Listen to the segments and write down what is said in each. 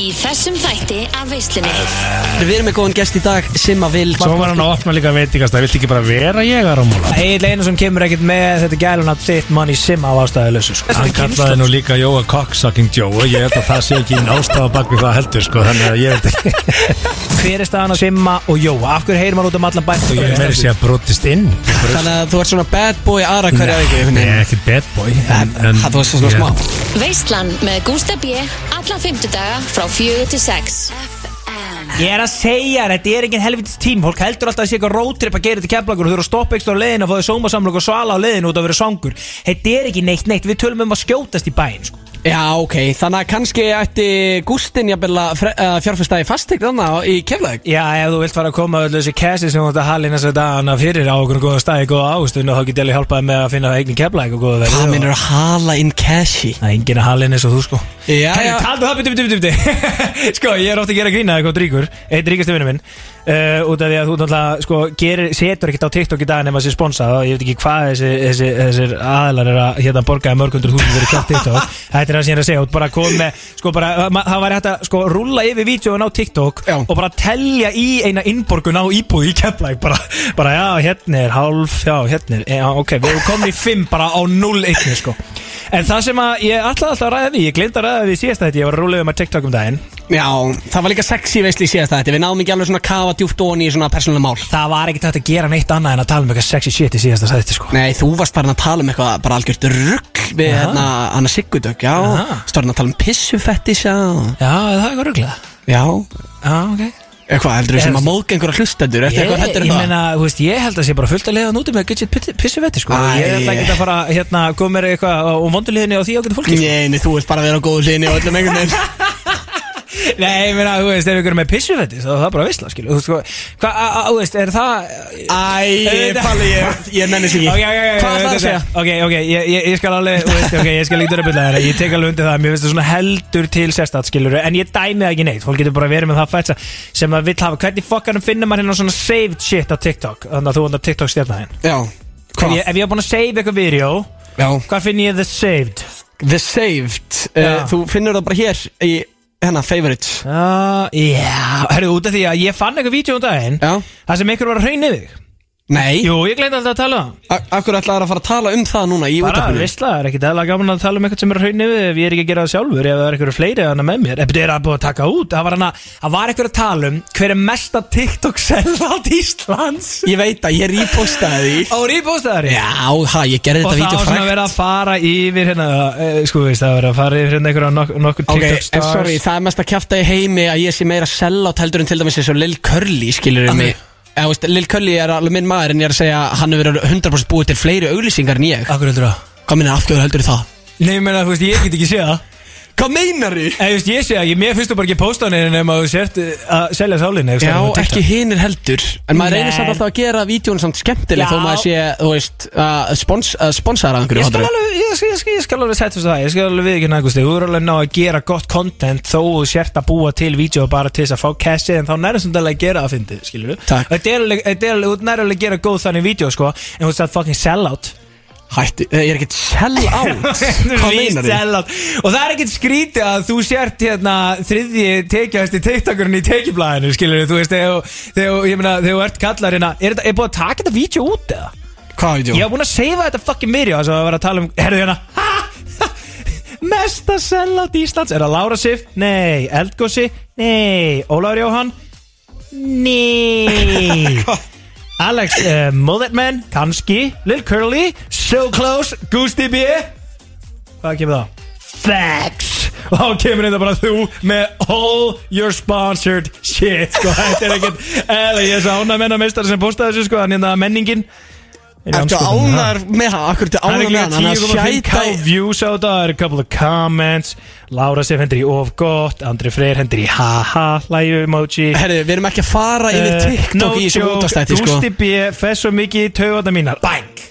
í þessum þætti af veislunni. Við erum með góðan gest í dag, Simma Vil Svo var hann að opna líka veitingast Það vilti ekki bara vera ég að rámóla Egil Einarsson kemur ekkert með. Þetta gælun að þitt mann í simma á ástæðu lausu sko. Hann kallaði nú líka Jóa Cocksucking Joe Og ég held að það sé ekki einn ástafa bak við það heldur sko Þannig að ég veit ekki. Hver er staðan á simma og Jóa? Af hverju heyrir maður út um allan bætt? Ég meiri sé að brotist inn Þannig að þú ert svona bad boy aðra hverja Nei, ekki bad boy en, en, Það Veislan með Gústa B. Alla fymtudaga frá fjögur til sex. Ég er að segja þér, þetta er engin helvitis tím. Fólk heldur alltaf að sé eitthvað roadtrip að gera þetta keflagur og þú eru að stoppa ekstra á leiðin og fóðu sómasamlug og svala á leiðin út að vera svangur. Þetta er ekki neitt neitt, við tölum um að skjótast í bæinn sko. Já, ok, þannig að kannski ætti Gústin jafnvel að að í fastegn þannig í keflaug Já, ef þú vilt fara að koma öll þessi kæsi sem þú ert að halina þess að dagana fyrir á okkur góða stæði, góða ástun og þá get ég alveg hjálpaði með að finna eigin keflaug og góða verið Hvað minnur að hala inn cashi? Það er enginn að halina eins og þú sko. Já, Hey, já. taldu það, bitu, bitu, bitu Sko, ég er ofta að gera grína eitthvað dríkur Eitt minn uh, Út af því að þú náttúrulega, sko, gerir, setur ekkert á TikTok í dag nema þessi sponsað og ég veit ekki hvað þessi, þessi, þessir aðlar er að hérna borgaði mörgundur þúsund fyrir kjátt TikTok. Þetta er það sem ég er að segja, bara að með sko bara, ma- það væri hægt að sko rúlla yfir vídjóin á TikTok Já. og bara telja í eina innborgun á íbúð í Keflæk bara, bara já, hérna er hálf, já, hérna er, já, ok, við komin í 5 bara á 0-1 sko. En það sem að ég alltaf að ræða því, ég glemt að ræða því síðast þetta, ég var að rúlega um að TikTok um daginn Já, það var líka sexy veisli í síðast þetta Við náðum ekki alveg svona að kafa djúpt onni í svona persónulega mál. Það var ekkert hægt að gera neitt annað en að tala um eitthvað sexy shit í síðasta sætti sko. Nei, þú varst farin að tala um eitthvað bara algjört rugg við hérna Anna Sigurdök, já. Stórn að tala um pissufettis, já Já, það er eitthvað rugglega Já, Já, ok. Eitthvað heldur Ég- sem að móðga einhverja hlustendur? Eftir Ég, eitthvað heldur ég það? meina, þú veist, ég held að sé bara fullt að leiða núti með að geta sitt pissu vetti sko. Æ. Ég ekki að fara, hérna, koma mér eitthvað og vonduliðinni á því ágæta fólki sko. Nei, nei, þú vilt bara vera á góðu hliðinni og öllum einhvern veginn Nei, ég meina, þú veist, ef ykkur er með pissu vetti þá er það bara visla, skilu Þú veist, hvað, a- a- þú veist, er það Æ, Palli, ég, ég nenni Ok, ekki Hvað ætlaðu að segja? Ok, ok, ég, ég, ég skal alveg, þú veist, ok, ég skal líka dörra byrja Ég tek alveg undir það, mér finnst það svona heldur til sérstætt, skilur En ég dæmi það ekki neitt, fólk getur bara verið með það fætsa Sem að vill hafa, hvernig fokkarum finnur maður hérna svona saved shit á TikTok? Þannig að þú að the saved? The Saved. Já. uh, Þú finnur það bara hér í hennar favorites Já, já, herru, út af því að ég fann eitthvað vídeo um daginn Já. Það sem ykkur var að hraunni þig Nei, Jú, ég gleyndi alltaf að tala. Um það Akkur ætlaður að fara að tala um það núna í Bara, útarpinu veistla, það er ekkert eðla gaman að tala um eitthvað sem er að hraunni við Ef ég er ekki að gera það sjálfur, ef það er eitthvað fleiri þannig með mér? Ef það er að búið að taka út Það var, hana, það var eitthvað að tala um Hver er mesta TikTok selvátt Íslands. Ég veit að ég repostaði því. Og rýbóstaðari Já, ha, ég gerði Og þetta það vídeo var svona að frækt vera að fara yfir hérna, eh, sko veist, það var að fara yfir hérna einhverja nokkur nokkur Ok, TikTok en stars. sorry, það er mest að kjafta í heimi að ég sé meira sellátt heldur en til dæmis eins og Lil Curly, skilur mig Eða, veist, Lil Curly er alveg minn maður en ég er að segja hann hefur verið 100% búið til fleiri auglýsingar en ég Akkur heldur það? Hvað minna afgjöður heldur það? Nei, ég meina, þú veist, ég get ekki séð það Hvað meinar þið? Ég sé að ég, mér finnst þú bara ekki posta hann að þú sért eh, að selja sálinni Já, ekki hinir heldur En maður reynir samt alltaf að gera vídjón samt skemmtileg Já. þó maður sé, þú veist, að spons, að sponsara einhverju Ég skal fattarðu? alveg, ég skal, ég skal, ég skal alveg setja það Ég skal alveg við ekki nægust Þú er alveg ná að gera gott content Þó þú sért að búa til vídeo bara til þess að fá cashið En þá nærið sem alveg að gera að fyndi Skilur Takk. Þetta er alveg, þetta er alveg, þú nærið alveg að gera góð þannig vídeo sko En þú veist að fucking sell out Hætti, eh, ég er ekkert sell out Hvað meinar sell out Og það er ekkert skrítið að þú sért hérna Þriðji tekjast í TikTokurinn í tekjublaðinu Skilur þú veist Þegar, þegar, ég meina, þegar þú ert kallar hérna Er, er búið að taka þetta vídeo út eða? Hvað vídjó? Ég hef búin að seifa þetta fucking video Þess að vera að tala um, herðu hérna Mesta sellátt Íslands Er það Lára Sif? Nei Eldgósi? Nei Ólafur Jóhann? Nei Alex uh, Mulletman? Kanski Lil Curly? So Close? Gusti B? Hvað kemur það? Facts. Og þá kemur þetta bara þú með all your sponsored shit Sko, þetta er ekkert Eða ég sá ána menna meistar sem postaði þessu sko Þannig að menningin. Er Ertu ánæður með hann? Akkur ertu Það er ánæður með ekki hann? Hann er að 10,5k sjæta views á þetta. Það eru a couple of comments. Lára Sef hendur í of gott. Andri Freyr hendur í haha Læju emoji. Herri, við erum ekki að fara yfir Eh, TikTok no í þessum joke, útastætti sko. Gústi B Fess svo mikið í taugarnar mínar. Bang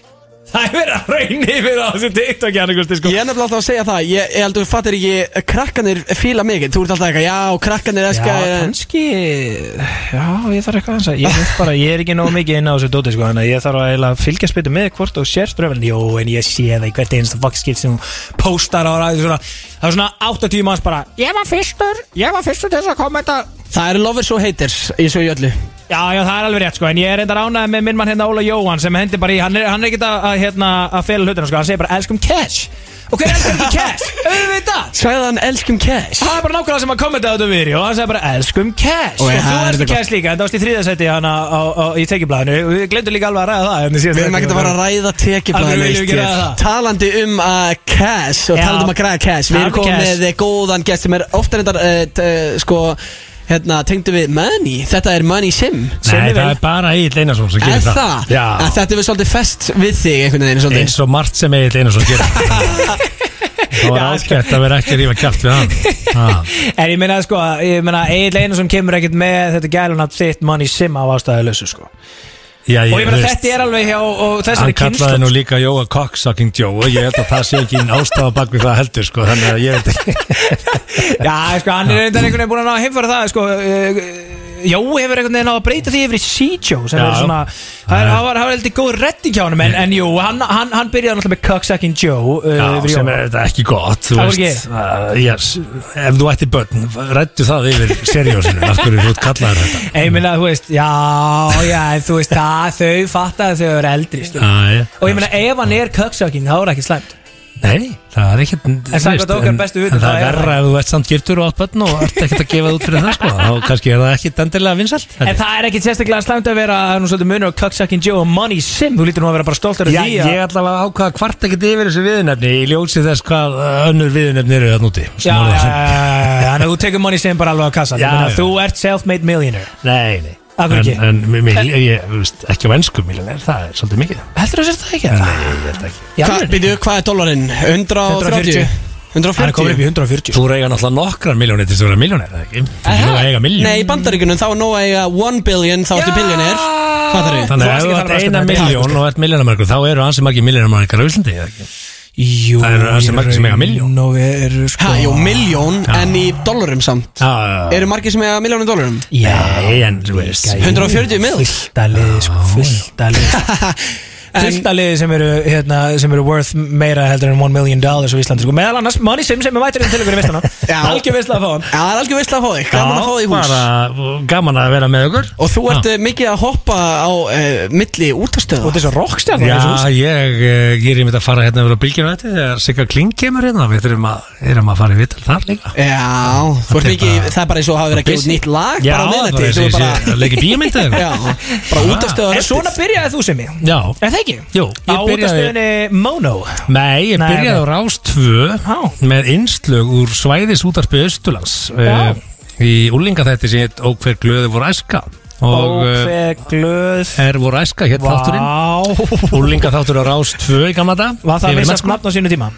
Það er verið að reyni yfir á þessu TikTok sko. Ég er nefnilega alltaf að segja það Ég, ég held að þú fattir ekki Krakkanir fíla mikið Þú ert alltaf eitthvað Já, krakkanir Já, eska kannski Já, ég þarf eitthvað að Ég, veit bara, ég er ekki nóg mikið inn á þessu dóti sko, Þannig að ég þarf að eiginlega fylgjast betur með hvort og sérst röfn Jó, en ég sé það í hvert einasta fuck skipt sem hún postar á ræði svona, Það er svona 80 manns bara Ég var fyrstur, ég var fyrstur til þess að kommenta Það eru lovers og haters Í svo í öllu Já, já, það er alveg rétt sko En ég er enda ránaði með minn mann hérna Óla Jóhann Sem hendi bara í, hann er, hann er ekki að, að, hérna, að fela hlutina sko Hann segir bara elskum cash. Og hver elskar ekki cash? Auðvitað! Svæðan elskum cash. Það er bara nákvæmlega sem að kommenta á þetta vídeo og hann sagði bara elskum cash. Og og, þú er elskum cash líka en það varst í á, á, í tekjublaðinu. Og við glemdum líka alveg að ræða það hérna Við erum ekkert að fara að ræða það? Talandi um að cash Og talandi um að græða cash. Við erum Talandi komið með góðan gest Sem er ofta reyndar uh, uh, Sko Hérna, tengdu við money Þetta er money sim. Nei, það er bara Egil Einarsson sem Er gerir það. það? Já, Að Þetta er við svolítið fest við þig einhvern veginn svolítið? Eins og margt sem Egil Einarsson gerir. Það var Já, ágætt að vera ekki að rífa kjátt við hann. Ah. En ég meina sko, ég meina Egil Einarsson kemur ekkert með þetta gælunat þitt money sim á ástæðulösu sko Já, Og ég meina þetta er alveg hjá þessari Hann kallaði nú líka Jóa Cocksucking Joe og ég held að það sé ekki ástafa bak við það heldur sko, þannig að ég veit ekki. Já, sko, hann er einhvern veginn búin að ná að heimfara það sko, uh, Jói hefur einhvern veginn náð að breyta því yfir í C-Joe sem Já. er svona, það það var, það heldur góð redding hjá honum en, en jú, hann, hann, hann byrjaði náttúrulega með Cocksucking Joe uh, Já, sem er þetta ekki gott þú Það veist, uh, yes, Ef þú ætti börn, rættu það yfir seriósinu, af hverju þú Ég já, já, en það, þau fattaði þau eru eldri, stu. Æ, Og ég meina, ef hann er cocksucking, þá er það ekki slæmt. Nei, það er ekkert En samkvæmt okkar bestu vitund, Það þá er er verra ef þú ert samt giftur og átt börn og ert ekkert að gefa það út fyrir það sko þá kannski er það ekkert endilega vinsalt En það er ekki sérstaklega slæmt að vera, það er nú svolítið munur á cocksucking Joe og money sim, þú lítur nú að vera bara stoltur af Já, því ég að... allavega ákvaða hvart ekkert yfir þessu viðunefni í ljósi þess hvað uh, önnur viðunefni eru það núti Já, já, já, já, já, þannig að þú tekur money sim bara alveg á kassan. Já, Ég meina, já. Þú ert self-made millionaire. Nei, nei En, en mi- mi- ég, veist, ekki á ennsku miljonær, það er svolítið mikið Heldur þú að sér það ekki? Nei, ég held ekki Hva, Býtu, hvað er dólarinn? 130? 140. Hann er komin upp í 140? 140. Þú reyga náttúrulega nokkrar miljónir til þess að vera miljónir? Þú er nú að eiga miljón Nei, í bandaríkunum þá er nóg að eiga 1 billion Þá ertu þarf Þannig að ef þú ert eina miljón og ert miljónarmarkur þá eru ansi margir miljónarmarkar á Íslandi, eða ekki? Jú, Það eru ansi margir sem eiga milljón. Nú eru sko. Ha, jú, miljón En í dólarum samt. Já, já, já. Eru margir sem eiga miljónum dólarum? Nei, en þú veist. 140 mil Fullt að liði, sko, fullt að liði Fullt að liði sem eru, hérna, sem eru worth meira heldur en 1 million dollars á Íslandi sko. Meðal annars Money Sim sem er ykkur í vistana Já. Algjör veistlega að fá hann. Já, það er algjör veistlega að fá þig. Gaman að fá þig í hús. bara gaman að vera með okkur Og þú ert uh, mikið að hoppa á uh, milli Og útastöða þetta er svo rockstjarn Já, ég, eh, ég er í mitt að fara hérna yfir á bylgjuna þetta þegar Sigga Kling kemur hérna. Við þurfum að, erum að fara í vital þar líka. Já, þú ert er mikið bara- Það er bara eins og hafa verið að gefa nýtt lag Já, Bara á það miðnætti. Þú er bara bara leikir Já, útastöða En svona byrjaði þú sem ég Já, það ekki? Jú, ég byrjaði Mono Nei, ég byrjaði á Rás 2 Já. með innslög úr svæðis útarpið Östurlands Já. uh, í úlingaþætti sem heit Ók hver glöði voru æska hver glöð er voru æska hétt þátturinn Vá Úlingaþáttur á Rás 2 í gamla dag Var það vinsast mennsku. nafn á sínu tíma?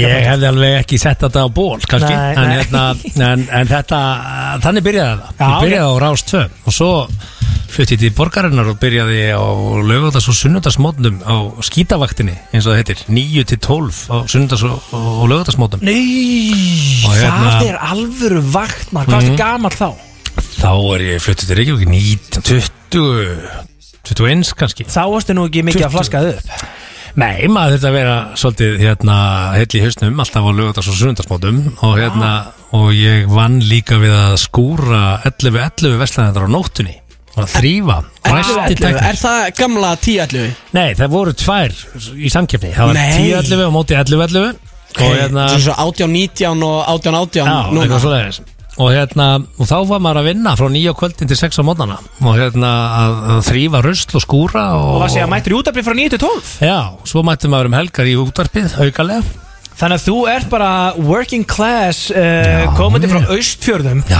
Ég hefði alveg ekki sett þetta á ból kannski, Nei, en, nei. hérna, en, en þetta þannig byrjaði það Já, ég byrjaði á Rás 2 og svo flutti ég til borgarinnar og byrjaði á lögadags og sunnudagsmótnum á skítavaktinni eins og það heitir 9 til 12 á sunnudags og, og lögadagsmótum Nei, Og hérna- það er alvöru vakt maður, hvað er mm. gamall þá? þá er ég fluttið til Reykjavík 19, 20 21 kannski Þá varstu nú ekki mikið að 20. flaskað upp Nei, maður þurfti að vera svolítið hérna heil í hausnum, alltaf á lögadags og sunnudagsmótum og hérna og ég vann líka við að skúra 11-11 veslanendar á nóttunni. Og að þrýfa Er það gamla 10-11? Nei, það voru tvær í samkeppni. Það var Nei. 10-11 og móti 11-11 og hérna svo 18-19 og 18-18 Já, eitthvað svoleiðis og hérna, og þá var maður að vinna frá nýja kvöldin til 6 á mótnana og hérna að, að þrýfa rusl og skúra og, Og var sér að mættur í útarbrið frá 9 til 12 Já, svo mætti maður um helgar í útvarpið aukalega. Þannig að þú ert bara working class uh, komandi frá austfjörðum já.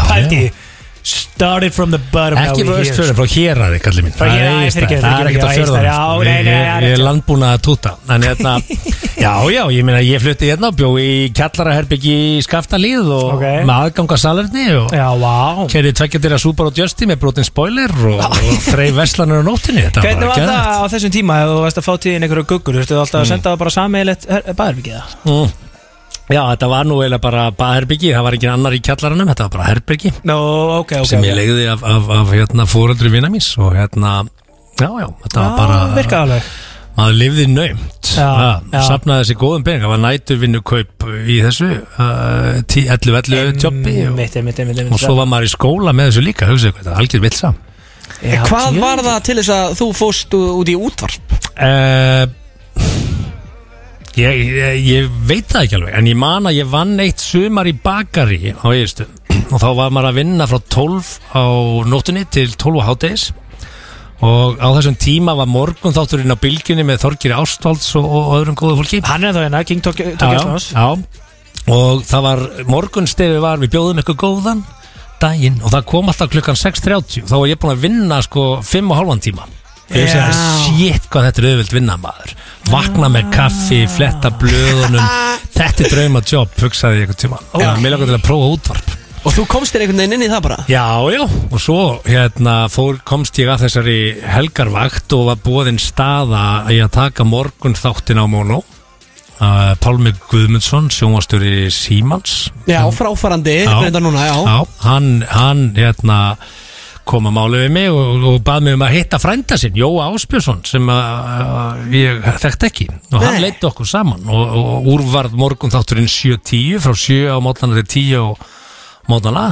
Started from the bottom Ekki frá here. östfjörðum, frá héraði kallir mín Frá fyrirgefðu, Það. Er ekkert fjörðunum já, sko. Ég- er landbúna að túta. Já, já, ég meina Ég flutti hérna og bjó í kjallaraherbyggi í Skaftalíð og Ok. með aðgang að salerni og vá. Kerið tveggjadir að Super og Justy með brotin spoiler og, þrei veslanur á nóttinni Hvernig var það á þessum tíma ef þú varst að fá tíðin einhverju guggur Þú veist, alltaf að senda það bara sammeilegt baðherbyggi það mm. Já, þetta var nú eiginlega bara baðherbyggi Það var ekki annar í kjallaranum, þetta var bara herbyggi Nó, ok, ok sem ég legði af, af, af hérna, fóreldri vinna míns og hérna, já, já, þetta var bara alveg. Maður lifði naumt. Sapnaði þessi góðum pening það var nætur vinnukaup í þessu uh, 11-11 jobbi og, Mitt, mitt, mitt, mitt og svo var maður í skóla með þessu líka hugsaðu hvað, þetta er algjör vilsa Já, Hvað var það til þess að þú fóst út í útvarp? uh, ég, ég, ég veit það ekki alveg en ég man að ég vann eitt sumar í bakari á eigistu og þá var maður að vinna frá 12 á nóttunni til 12 á háttegis og á þessum tíma var morgun þátturinn á bylginni með Þorgiri Ástvalds og, og öðrum góðu fólki. Hann er þá hérna, King já. og það var morgunstefi var við bjóðum eitthvað góðan daginn. Og það kom alltaf klukkan 6.30 þá var ég búin að vinna sko 5 og halvan tíma ég veist að shit hvað þetta er auðvilt vinna maður. Vakna með kaffi, fletta blöðunum. Þetta er drauma jobb hugsaði ég eitthvað tíma. Og mér langar til að prófa útvarp. Og þú komst þér einhvern veginn inn í það bara? Já, já, og svo hérna fór, komst ég að þessari helgarvakt og var búinn staða í að taka morgun þáttin á Mono. Uh, Pálmi Guðmundsson, sjónvastjóri Símans. Já, fráfarandi, Já. reynda núna, já, Já, hann, hann hérna kom að máli við mig og, og bað mig um að hitta frænda sinn, Jóa Áspjörsson sem að, að ég þekkt ekki. Og hann Nei. leitt okkur saman og, og úrvarð morgun þátturinn 7.10 frá 7 á mótana til 10 og mótana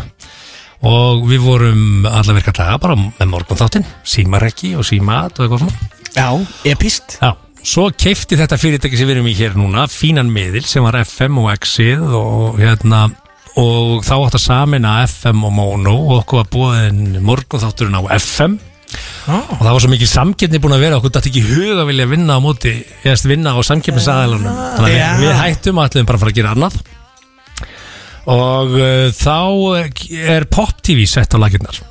og við vorum alla virka daga bara með morgun þáttinn, símarekki og símat og eitthvað svona. Já, epist Já, svo keifti þetta fyrirtæki sem við erum í hér núna, fínan miðil sem var FM og Exið og hérna og þá átt að samina FM og Mono og okkur var búin morgunþátturinn á FM og það var svo mikið samkeppni búin að vera okkur dætti ekki í hug að vilja vinna á móti eða vinna á samkeppnisaðalunum þannig að Já. við, við hættum ætlum bara að fara að gera annað. Og uh, þá er Pop TV sett á laginnar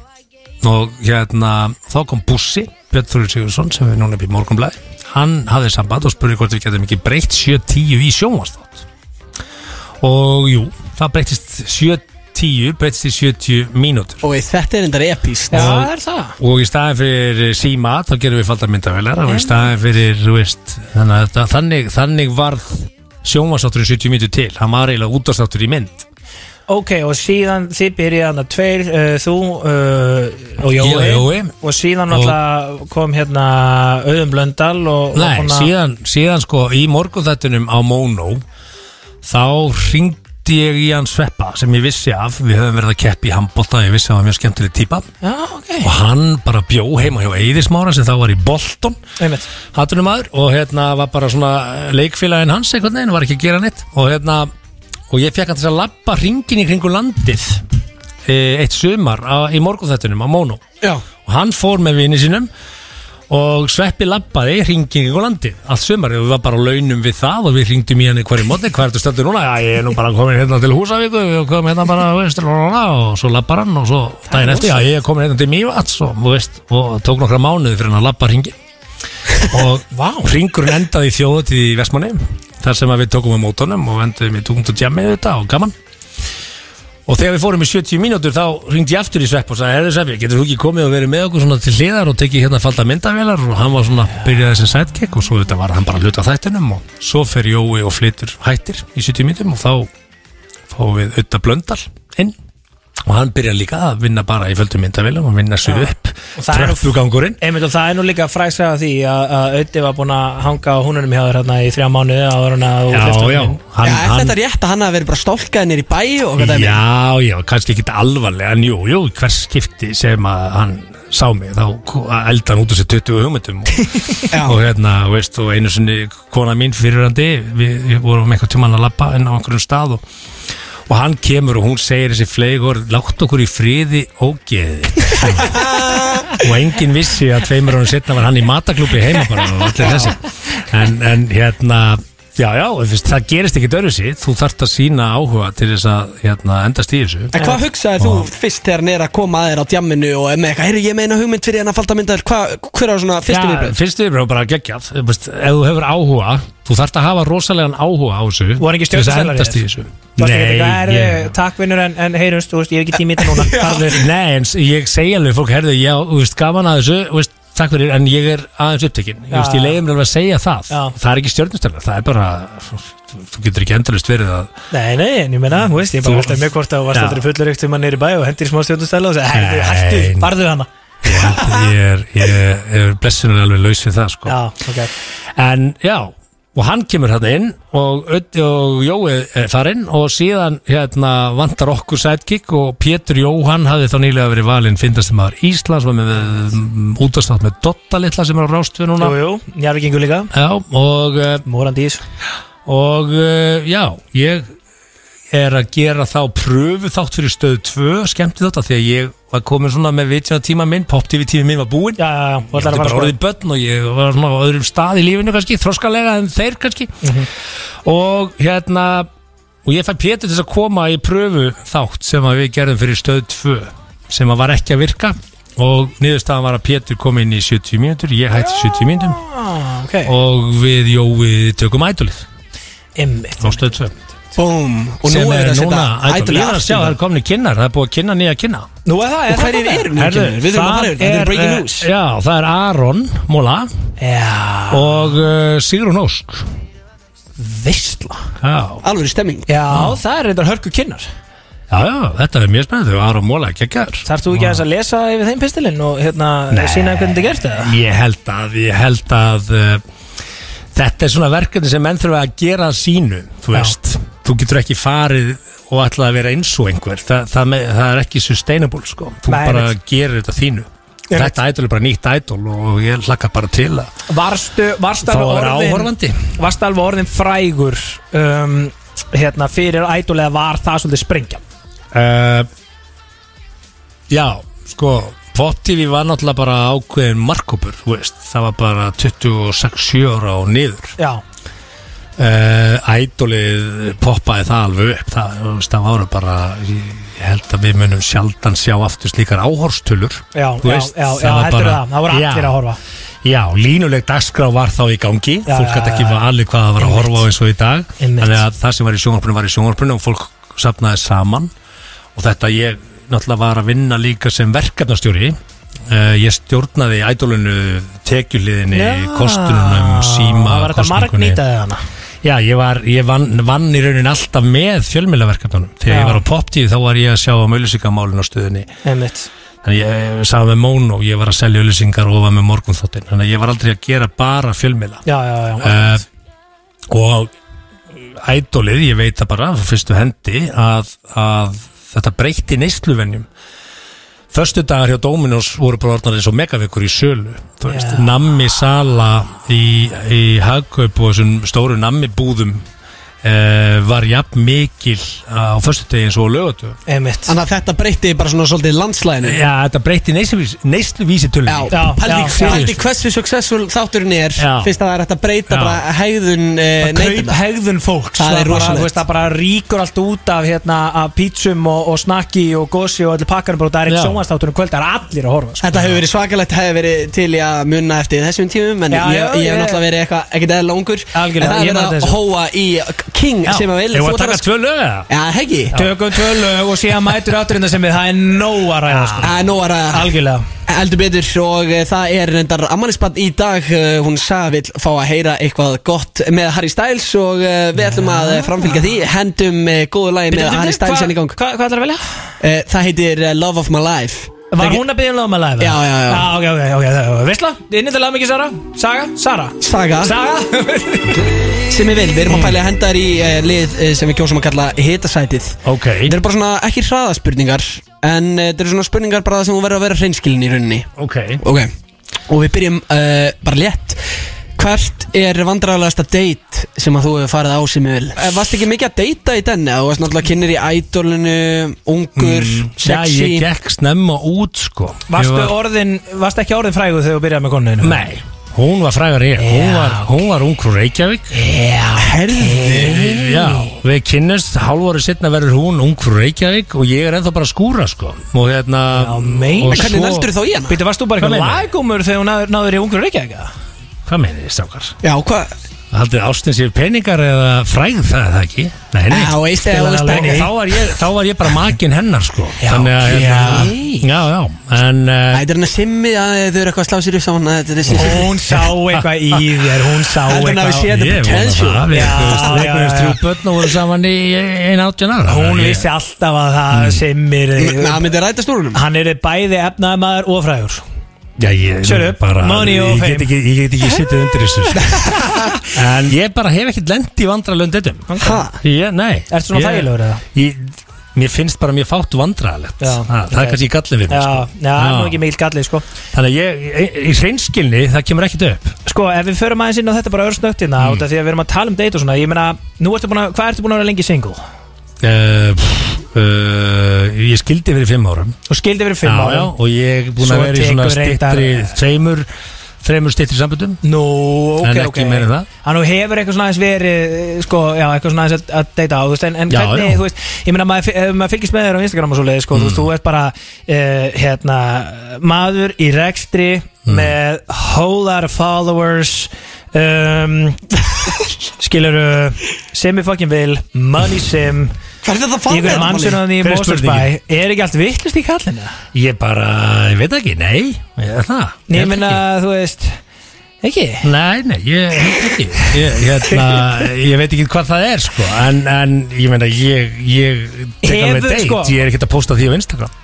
og hérna þá kom Bussi, Björn Þurri Sigursson sem við núna upp í morgunblæði hann hafði samband og spurði hvort við getum ekki breytt 7-10 í sjónvarsþátt og jú, það breytist 7-10 breytist í 70 mínútur. Og þetta er endar epist Já, það er það. og í staðin fyrir síma þá gerum við falda myndavelar og í staðin fyrir, þú veist þannig, að þetta- þannig, þannig varð sjónvarsþátturinn 70 mínútur til. Hann var eiginlega útastáttur í mynd. Ok, og síðan þið byrjaði hann að tveir uh, Þú uh, og Jói, Ég og Jói. Og síðan náttúrulega kom hérna Auðun Blöndal og, og Nei, svona- síðan, síðan sko í morgunþættunum á Mono þá ringdi ég í hann Sveppa sem ég vissi af, við höfum verið að keppi í handbólta, ég vissi að hann var mjög skemmtileg típa. Já, ok. Og hann bara bjó heima hjá Eiðismára sem þá var í Bolton. Einmitt. hattunum maður og hérna var bara svona leikfélagin hans einhvern veginn, var ekki að gera neitt. Og hérna, og ég fekk hann til að labba ringin í kringu landið e, eitt sumar á, í morgunþættunum á Mono Já, og hann fór með vini sínum og Sveppi labbaði hringing og landi allt sumar og við var bara á launum við það og við hringdum í henni hverju móti hvað ertu stöldur núna? Já, ég er nú bara komin hérna til Húsavíku við komum hérna bara, veist, og svo labbar hann og svo daginn eftir, já, ég er komin hérna til Mívats og, veist, og tók nokkra mánuði fyrir hann að labba hringin og Vá. hringurinn endaði í þjóðutíð í Vestmanni þar sem við tókum með mótonum og endaðum í tungt og jammið þetta og gaman Og þegar við fórum í 70 mínútur þá ringdi ég aftur í Svepp og sagði, herðu Sveppi, getur þú ekki komið og verið með okkur svona til hliðar og tekið hérna falda myndavélar? Og hann var svona, byrjaði þessi sidekick og svo þetta var hann bara hluta af þættinum og svo fer Jói og flytur hættir í 70 mínútum og þá fáum við auðvitað blöndal inn og hann byrjar líka að vinna bara í földum myndavélum og vinna sig upp er Einmitt og það er nú líka fræksa því að, að Ötti var búin að hanga á húnunum hjá þér hérna í þrjá já er hann, þetta rétt að hann hafi verið bara stólkaði nýr í bæ og hvað það er Já, já, kannski ekki alvarlega en jú, jú, hvers skipti sem að hann sá mig, þá elda hann út úr sér 20 hugmyndum og, og hérna, veist, og einu sinni kona mín fyrirandi, við, við vorum eitthvað tímann að lappa inn á einhverjum stað og, og hann kemur og hún segir þessi fleigur, látt okkur í friði og geði og enginn vissi að tveimur ánum setna var hann í mataklúpi heima bara og allir þessi en, en hérna Já, já, þú það gerist ekki dörru sér. Þú þarft að sína áhuga til þess að hérna, endast í þessu. En hvað hugsaði þú fyrst þegar hann er að koma að þér á djamminu og er með eitthvað, heyrðu ég meina hugmynd fyrir hann að falda myndaður, hver er svona fyrstu Já, viðbröð? fyrstu viðbröð bara geggjað. Þú veist, Ef þú hefur áhuga Þú þarft að hafa rosalegan áhuga á þessu Voru ekki til þess að stjórnarstælar í endast í þessu? Nei, "Herðu, ég, Takk vinnur en, en heyrumst, þú veist, ég hef ekki tími í þetta núna. Farðu. Nei, en s- ég segi alveg fólk, herðu, já, þú veist, gaman að þessu þú veist, Takk fyrir, en ég er aðeins upptekinn Ég, veist, ég leiði mér alveg að segja það Já. Það er ekki stjórnustölar, það er bara Þú getur ekki endalist verið að Nei, nei, en ég meina, þú veist, ég bara veltaði mjög hvort að varst aldrei fullur ekkert um að neyri bæ og hendir í smá stjórnustæla og sagði, hættu, hættu, Nei. farðu hana Ég, held- ég er, er blessunar alveg laus við það sko. Já, ok En já, og hann kemur hérna inn og, og Jói er farinn og síðan hérna vantar okkur sidekick og Pétur Jóhann hafði þá nýlega verið valinn fyndastum maður Íslands var með um, útastátt með Dotta litla sem er á rástu núna. Jú, jú, Njarvíkingu líka, Já, og, uh, Morandi ís. og uh, já, ég er að gera þá pröfu þátt fyrir stöð 2 skemmti þetta því að ég var komin svona með vitjana tíma minn, pop tv tíma minn var búinn. Já, já, já, Ég þú ætlar ætti að bara fara orðið börn og ég var svona á öðrum stað í lífinu kannski, þroskalega en þeir kannski. Og hérna og ég fæ Pétur til þess að koma í pröfu þátt sem að við gerðum fyrir stöð 2 sem að var ekki að virka. Og niðurstaðan var að Pétur kom inn í 70 mínútur, ég hætti 70 mínútum. Ah, ok, og við Jói tökum ædolið ymmit á stöð 2 Búm, og nú sem er er það að núna ædol, ég er að sjá það er komni kynnar, það er búið að kynna nýja kynna Nú er það, er það hverjir eru? Nú Herðu, kynir? Við þurfum að fara yfir, þetta er breaking eh, news. Já, það er Aron Móla Já, og uh, Sigrun Ósk. Veistla Já, Alveg stemming. Já, það er reyndar hörku kynnar já, já þetta er mjög spennandi og Aron Móla er geggjaður. Þarfst þú ekki aðeins að lesa yfir þeim pistilinn og hérna sína hvernig þetta er gert eða? Ég held að, ég held að uh, þetta er svona verkefni sem menn þurfa að gera að sínu, þú veist þú getur ekki farið og ætla að vera eins og einhver, Þa, það, með, það er ekki sustainable sko, þú Nei, bara einmitt. gerir þetta þínu. Einmitt. Þetta ædol er bara nýtt ædol og ég hlakka bara til að Varstu, varstu þá alveg er orðin áhorfandi? Varstu alveg orðin frægur um, hérna fyrir ædol eða var það svolítið sprengja? uh, Já, sko TV var náttúrulega bara ákveðin markkópur, þú veist, það var bara 26-7 ára og niður. Já, Ædolið poppaði það alveg upp. Það, það voru bara ég, held að við munum sjaldan sjá aftur slíkar áhorstölur já, já, veist, já, já, það var heldur það, það voru Já. allir að horfa. Já, línuleg dagskrá var þá í gangi. Já, fólk já, hætti ekki já. valið hvað það var að horfa á eins og í dag. Þannig að það sem var í sjónvarpinu var í sjónvarpinu og fólk sapnaði saman. Og þetta ég náttúrulega var að vinna líka sem verkefnastjóri. Uh, ég stjórnaði ædolunu tekjuliðinni, kostununum síma Það Já, ég, var, ég vann, vann í raunin alltaf með fjölmiðlaverkefnunum. Þegar Já. ég var á poptíð þá var ég að sjá á mölusikamálinu á stöðinni. Einmitt. Þannig ég sagði með Móno, ég var að selja auðlýsingar og var með morgunþóttin Þannig ég var aldrei að gera bara fjölmiðla. Já, já, já, uh, Og ædolið, ég veit það bara, fyrstu hendi að, að þetta breytti neysluvenjum Föstu dagar hjá Dominos voru bara orðnar eins og megavikur í sölu nammi sala í, í hagkaup og þessum stóru nammi búðum uh, var jafn mikil á föstu degi eins og Einmitt. Þannig að þetta breytti bara svona svolítið landslæðinu Já, þetta breytti neysluvísi, tölunni Já, Já, pældi hversu successful þátturinn er Já. fyrst að það er að breyta Já. bara hegðun uh, Kaup neytenda. hegðun fólks. Það er bara, rosalegt. þú veist, Það bara ríkur allt út af, hérna, af pítsum og, og snakki og gósi og allir pakkarum bara, það er eitt sjónvastáttunum kvöld, það er allir að horfa sko. Þetta hefur verið svakalegt, hefur verið til í að munna eftir þessum tímum en Já, ég, hef náttúrulega verið King sem að vil Ég þú var að taka tvö lög eða? Já, heggi Tökum tvö lög og síðan mætur átturinda sem við, það er nóg að ræða sko. Það er nóg að ræða. Algjörlega. Eldur betur og uh, það er reyndar ammanisbann í dag. Uh, hún sagði vill fá að heyra eitthvað gott með Harry Styles og uh, við ætlum að framfylgja því. Hendum góðu lagi með Harry Styles henni í gang. Hvað hva ætlar að velja? Það heitir Love of My Life Var hún að byggja um lögum að læfa? Já, já, já. Já, ok, ok, ok, Veistla, inn í til lögum ekki Sara. Saga, Sara. Saga. Saga. Sem ég vil, við erum að pæla að henda þær í uh, lið uh, sem við kjósum að kalla hitasætið. Ok. Þetta eru bara svona ekki hraðaspurningar en uh, þetta eru svona spurningar bara sem þú verður að vera hreinskilin í rauninni. Ok. Ok, og við byrjum uh, bara létt Hvert er vandræðalegasta date sem að þú hefur farið á sem vil? Uh, varst ekki mikið að deyta í denni? Þú varst náttúrulega kynir í ædolinu, ungur, Mm, Já, sexy ég gekk snemma út sko Varstu, Ég var- orðin, varstu ekki orðin frægu þegar þú byrjaði með konuninu? Nei, Hún var frægar ég Hún var, hún var ung frá Reykjavík Já, Herði Já, við kynnumst Hálfóri setna verður hún ung frá Reykjavík Og ég er ennþá bara að skúra sko Og hérna Já, meina. og hvernig svo- veldur þá í hana? Býttu, varst þú bara Hvað eitthvað meinarðu? lagumur þegar hún náður, náður í ungur Reykjavík? eða? Hvað meinið þið, strákar? Já, hvað? Haldið ástin sér peningar eða fræð það er það ekki? Nei, nei Já, veist eða, veist ekki þá var, ég, þá var ég bara makin hennar sko Já, Þannig að hérna, já. Já, já En uh, Þetta er hann að simmi að þau eru eitthvað að slá sér upp saman Þetta er þessi Hún sá eitthvað í þér, hún sá Heldur hann að við eitthvað séð the ég vona potential það Við Já, við já, eignumst já. þrjú börn og voru saman í einn átján ára Hún Ég- vissi alltaf að það simmir Na, hann myndi ræta stúrunum Hann er bæði efnaðamaður og frægur Já, ég, bara, ég get ekki, ég get ekki sittið undir þessu sko. En ég bara hef ekkert lent í vandralönd þetta Ha? Ég, nei Ertu svona þægilegur eða? Mér finnst bara mjög fátt vandralegt Já, Það er kannski gallið við Já, sko. já, það er nú ekki mikil gallið sko Þannig að ég, í- hreinskilni, það kemur ekkert upp Sko, ef við förum aðeins inn á þetta bara örsnöttina mm. út af því að við erum að tala um date og svona Ég meina, nú ertu búin að, hvað ertu búin að vera lengi single? Uh, uh, Ég skildi fyrir fimm árum Þú skildi verið fimm já, ára já, Og ég er búin að vera í svona stittri Tveimur, þreimur stittri sambundum Nú, ok, En ekki meira en það. Hann hefur eitthvað svona aðeins verið sko, já, eitthvað svona aðeins að, deyta á þú veist, en, en Já, hvernig, já. þú veist, ég meina maður, ef maður fylgist með þér á Instagram og svo leið, sko, þú Mm. veist, þú ert bara uh, hérna, maður í rekstri Mm. með whole lot of followers um, skilur sem ég fucking vil, money sim Er þetta að í fara einhverjum mannsjónan í Hver er er ekki allt vittlust í kallinu? Ég bara, ég veit ekki, nei ég, það, Nei, ég ég meina, þú veist ekki? Nei, nei, ég held ekki ég, hérna, ég veit ekki hvað það er sko En, en ég meina, ég, ég tek Hefur, alveg date. sko- Ég er ekkert að posta því á Instagram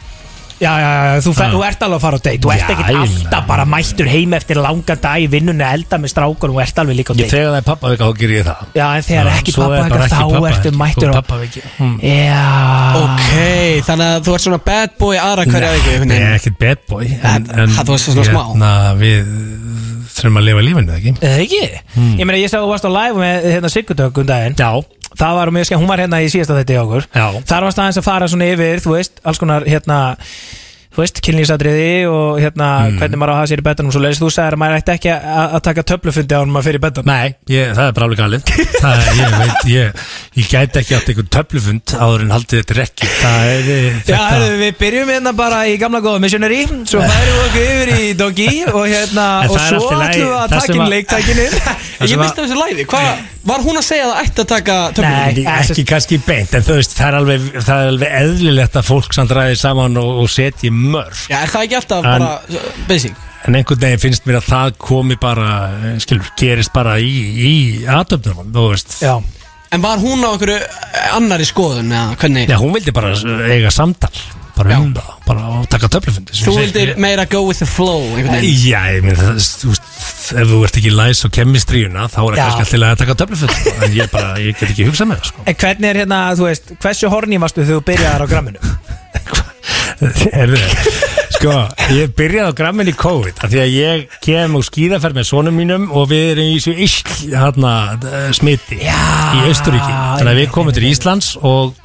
Já, já, já, þú, fer, þú ert alveg að fara á date Þú ert Já, ekkert ég alltaf meina- bara mættur heim eftir langa dag í vinnunni að elda með strákur Þú ert alveg líka á Ég date þegar það er pappavika, þá ger ég það Já, en þegar ekki svo er pappa bara eitthvað ekki þá pappaviki, ertu mættur þú á pappaviki. Mm. Já Ok, þannig að þú ert svona bad boy aðra hverja viku einhvern Nei, veginn. ekkert bad boy En, En- en það var svona smá. hérna, Við þurfum að lifa lífinu, ekki? Eða ekki? Ég meina, ég sá að þú varst á live með hérna Sigurdök um daginn Já, Það var mjög skemmt, hún var hérna í síðasta þetta í okkur. Já. Þar varst aðeins að fara svona yfir, þú veist, alls konar hérna Þú veist, kynlýsadriði og hérna Mm. hvernig maður á að hafa sér í betanum svo leiðist þú sagðir að maður ætti ekki að, að taka töflufundi á hann maður fyrir betan Nei, ég, það er bara alveg galið. Það, er- Ég veit, ég, ég gæti ekki átt einhvern töflufund áður en haldið þetta rekki Það er eh, Já, þetta herðu, við byrjum hérna bara í gamla góða missionary Svo færum við okkur yfir í doggy Og hérna, og svo ætlum við að að- leiktækinin Ég misti þessu læfi, hvað var hún að segja að það ætti að taka töflum? Nei. Ekki, ekki kannski beint, en þú veist, það er alveg, það er alveg eðlilegt að fólk samt ræði saman og, og setji mörg Já, er það ekki alltaf En- bara basic? En einhvern veginn finnst mér að það komi bara, eh, skilur, gerist bara í, í aðtöfnum, þú veist Já, En var hún á einhverju annari skoðun eða hvernig? Já, hún vildi bara eiga samtal bara um það, bara að taka töflufundi Þú vildir meira go with the flow Já, ég minn, það, þú veist, ef þú ert ekki læs á kemistríuna, þá er það kannski alltaf að taka töflufundi, sko. en ég bara, ég get ekki hugsað með það, sko. en hvernig er hérna, þú veist Hversu horni varstu þegar þú byrjaðar á gramminu? Erðu, sko, ég byrjaði á grammin í COVID af því að ég kem úr skíðaferð með sonum mínum og við erum í þessu isk hérna, eh, smiti í Austuríki þannig að við komum til. Íslands og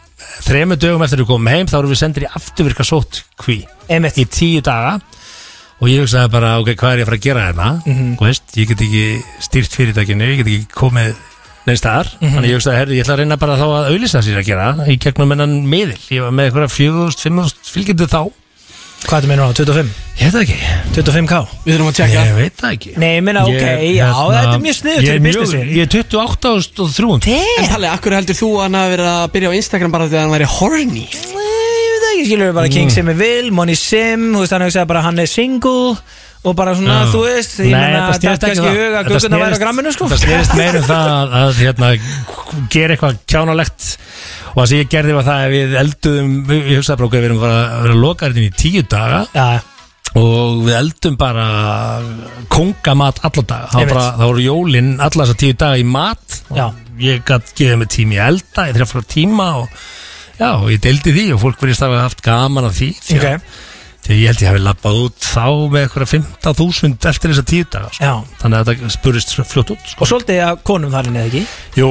þremu dögum eftir að við komum heim þá erum við sendir í afturvirka sótt kví í tíu daga. Og ég hugsaði bara, ok, hvað er ég að fara að gera hérna? Mhm. Þú veist, ég get ekki stýrt fyrirtækinu, ég get ekki komið neins staðar, Mhm. þannig ég hugsaði, herri, ég ætla að reyna bara þá að auðlýsa sér að gera í gegnum ennan miðil, ég var með eitthvað 4.000-5.000 fylgjendur þá Hvað er meina á, 25? Ég veit það ekki, 25k? Við þurfum að tjekka ég veit það ekki Nei, ég meina, ok, Ég, já, hérna, þetta er mjög sniðut Ég fyrir er mjög- businessin Ég er 28.300 En Palli, akkur heldur þú að hann hafi verið að byrja á Instagram bara því að hann væri horny? Nei, ég veit það ekki, skilur við bara Mm. King sem er vil, Money Sim Þú veist, hann hugsaði bara hann er single Og bara svona, Já. þú veist Ég Nei, meina, þetta er ekki kannski um það. í huga Þetta Guggurna væri á snerist- gramminu, sko Þetta snerist meira um það að, að hérna, gera eitthvað kjánalegt og það sem ég gerði var það að við elduðum, ég hugsaði bara okkur við erum bara að vera lokaðurinn í tíu daga Já, og við eldum bara kongamat alla daga það, var Einmitt. bara, það voru jólin alla þessa tíu daga í mat Já. og ég gætt gefið mig tími í elda ég þrjá fyrir tíma og já, og ég deildi því og fólk að hafa haft gaman af því því að, ok því að ég held ég hafi lappað út þá með eitthvað 15.000 eftir þessa tíu daga sko. Já. þannig að þetta spurist fljótt út sko. Og svolítið að konum þar inni, eða ekki? Jú,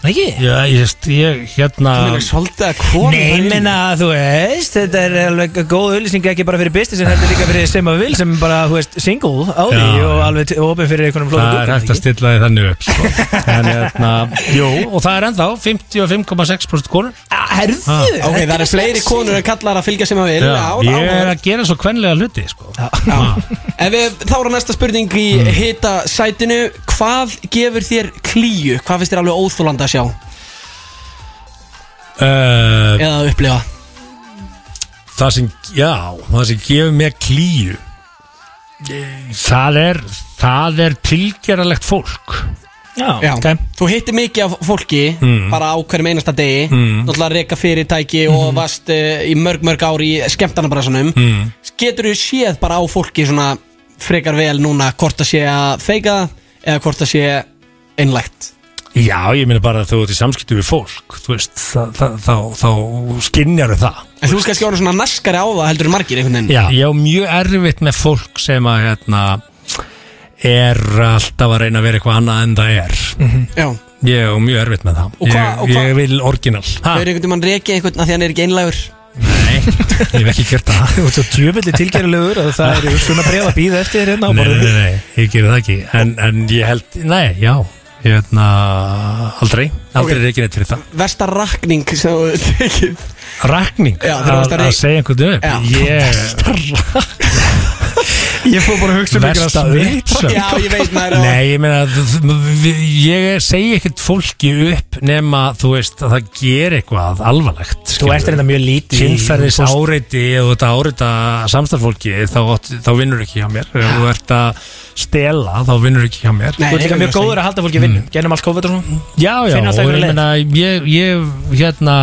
Ekki? Já, ég, ég hérna Mér er svolítið að koma Nei, menna, þú veist, þetta er alveg góð auðlýsing ekki bara fyrir business en heldur líka fyrir sem að vil sem bara, þú veist, single á því Já. og alveg opið fyrir einhvernum Það er hægt að stilla því þannig upp sko. En hérna, jú, og það er ennþá 55,6% konur Herðu? Ok, það eru fleiri konur en kallar að fylgja sem að vil Ég er að gera svo kvenlega hluti sko. Já. Ef við, þá er næsta spurning í Mm. hita sætinu Hvað gefur þér klíu? Hvað finnst þér alveg óþólanda að sjá? uh, Eða að upplifa? Það sem, já, það sem gefur mér klíu Það er Það er tilgeralegt fólk Já, Já, ok þú hittir mikið af fólki Mm. bara á hverjum einasta degi Mm. náttúrulega að reyka fyrirtæki og varst uh, í mörg mörg ár í skemmtarnabræðsunum mm. getur þú séð bara á fólki svona frekar vel núna hvort það sé að feika eða hvort það sé einlægt Já, ég meina bara að þú ert í samskiptu við fólk Þú veist, það, það, þá, þá skinnjar það. En þú kannski orðin svona naskari á það heldur en margir einhvern veginn. Já, ég á mjög erfitt með fólk sem að hérna er alltaf að reyna að vera eitthvað annað en það er. Já. Ég á mjög erfitt með það. Og hva- ég, og hva- ég vil orginal. Ha? Hefur einhvern veginn reykið einhvern að því hann er ekki einlægur? Nei, ég hef ekki gert það. Þú ert svo djöfulli tilgerðilegur að það eru svona breið að býða eftir þér hérna á Nei, nei, borðinu. nei, nei, ég gerir það ekki. En, en ég held, nei, já hérna, aldrei. Aldrei Ok. er ekki neitt fyrir það. Versta rakning sem þú tekið. Rakning, Já, þegar þú varst að að, segja einhvern upp? Já. Ég, Ég fór bara að hugsa um einhverja vitsögn Já, ég veit maður og- Nei, ég meina, ég segi ekkert fólki upp nema, þú veist, að það ger eitthvað alvarlegt Þú ert reynda mjög lítið í- Kynferðis áreiti og þetta áreita samstarfólki þá, þá vinnur ekki hjá mér. Ef þú ert að stela, þá vinnur ekki hjá mér. Nei, Þú ert líka mjög góður að halda fólki í vinnu. Genum allt COVID og svona. Já, já, og ég meina, ég, ég, hérna,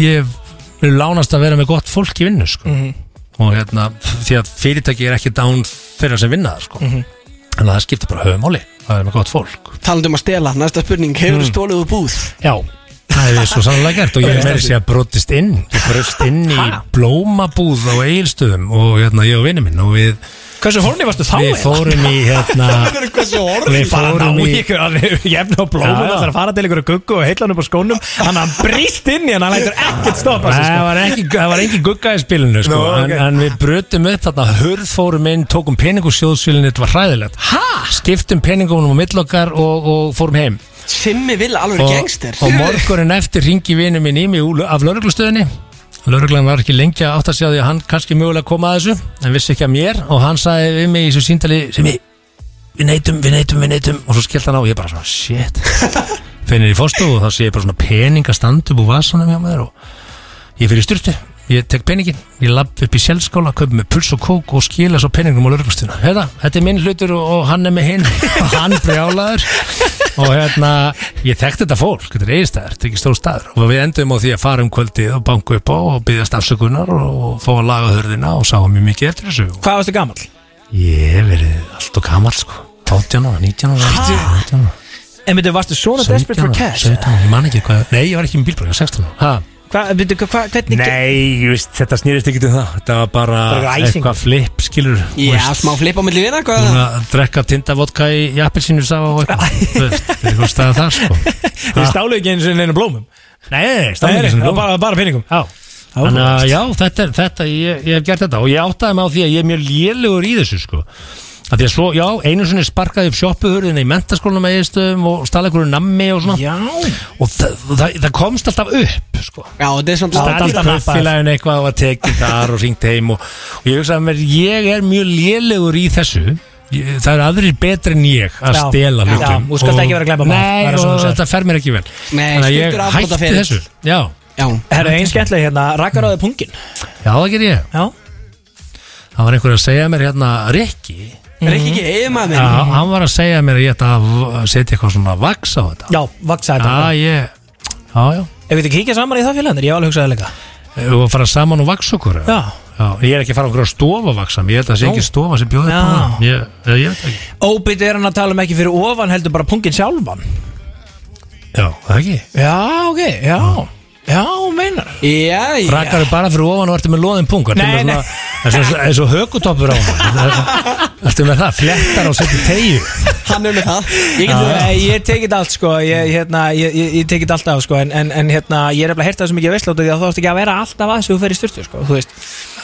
ég lánast að vera með gott fólk í vinnu, sko. Mhm. Og hérna, því að fyrirtæki er ekki dán þeirra sem vinna það, sko. Mhm. Þannig að það skiptir bara höfumáli Það er með gott fólk. Talandi um að stela, næsta spurning. Hefur þú stólið úr búð? Já. Það er svo sannlega gert. Og ég er meiri sér að brotist inn. Ég brotist inn í blómabúð á eigilstöðum og hérna ég og vinni minn. Og við, Hversu horni varstu þá? við fórum í hérna Hversu orð? Við fórum í jefn Já, já. það er að fara til ykkur að guggu og heilla hann upp á skónum hann hann brýst inn í hann, hann lætur ekkert stoppa sko. það var ekki, það gugga í spilinu sko, Nú, ok. en, en við brutum upp þarna hurð fórum inn, tókum pening úr sjóðsvílinni þetta var hræðilegt ha? skiptum peningum á millokkar og, og fórum heim Simmi vil alveg og, gangster og morgunin eftir ringi vinnu minn í mig af lauruglustöðinni lauruglan var ekki lengi að átt að sjá því að hann kannski mögulega kom að þessu en vissi ekki að mér og hann sagði við mig í þessu síndali sem ég við neytum, við neytum, við neytum og svo skellt hann á og ég bara svona shit. Finnir í fórstofu og þá sé ég bara svona peninga standa upp úr vasanum hjá mér og ég fyrir styrtu ég tek peningin, ég lapp upp í sjálfskála köpum með puls og kók og skila svo peningum á lauruglustöðuna, þetta, þetta er minn hlutur og, og hann er með hinn. Og hann brjálaður og hérna, ég þekkti þetta fólk þetta er eigistæður, þetta er ekki stór staður. Og við endum á því að fara um kvöldið og banku upp á og byggðast afsökunar og fá að laga hörðina og sáum mjög mikið eftir þessu. Hvað varstu gamall? ég hef verið allt og gamall sko. 18 ára, 19 ára 18 ára, En byrju, varstu svona 17 desperate for cash? 17 ára, ég man ekki hvað nei, ég var ekki með bílbröð, ég var 16 ára Hvað, byrju, hvað, hvernig Nei, ég veist, þetta snýrist ekki um það. Þetta var bara Bara æsingur. eitthvað flip, skilur Já, smá flip á milli vina, hvað? Búin að drekka tindavodka í, appelsínu sá og eitthvað Þú veist, Það er eitthvað staða þar sko. Þið stálu ekki eins og einu blómum? Nei, Það er stafnir ekki, bara, bara peningum. Já. Þannig að já, þetta, er- þetta ég, ég hef gert þetta og ég áttaði mig á því að ég er mjög lélugur í þessu sko að því að svo, já, einu sinni sparkaði upp sjoppuhurðina í mentaskólanum með eðistöðum og stala einhverju nammi og svona. Já. Og það, það, það komst alltaf upp sko. Já, þetta er svona í alltaf kaupfélaginu eitthvað og var tekið þar og ringt heim og, og ég hugsaði að mér, ég er mjög lélegur í þessu. Ég, það eru aðrir betri en ég að Já. stela Já, hlutum þú skalt Og- ekki vera glæpamaður, það Nei, er svona og segir. þetta fer mér ekki vel. Nei, Þannig að ég stuttur hætti afbrotaferill. þessu. Já, Já, Herru, einn skemmtileg hérna, rakkar á þig pungin. Já það ger ég. Já. Það var einhver að segja mér hérna Rikki er ekki ekki eiginmaður Já, minn hann var að segja mér að ég ætta að v- setja eitthvað svona vaks á þetta. Já, vaksa þetta. Já, ég Já, já. Ef við ekki kíkja saman í það félagandir, ég hef alveg hugsaði líka. Við varum að fara saman og vaks okkur Já. Já, ég er ekki að fara okkur að stofa vaksa Ég held að það sé Nú. ekki stofa sem bjóði upp á Já. það. Ég, ég, ég veit ekki. Óbytt er hann að tala um ekki fyrir ofan heldur bara pungin sjálfan. Já, það ekki? Já, ok, já Já, meinar Já, já. Frakar er bara fyrir ofan og ertu með loðin pung Ertu Nei, með svona eins og- högutoppur á hann Ertu með það, flettar og setur tegju Hann er með það. Ég get það Nei, ég tekið allt sko. Ég, hérna, ég, ég, ég tekið allt af sko. En, en, en hérna, ég er eftir að hérta þessu mikið veistlóta Því að þú ætti ekki að vera alltaf að þessu þú fer í styrtu sko Þú veist,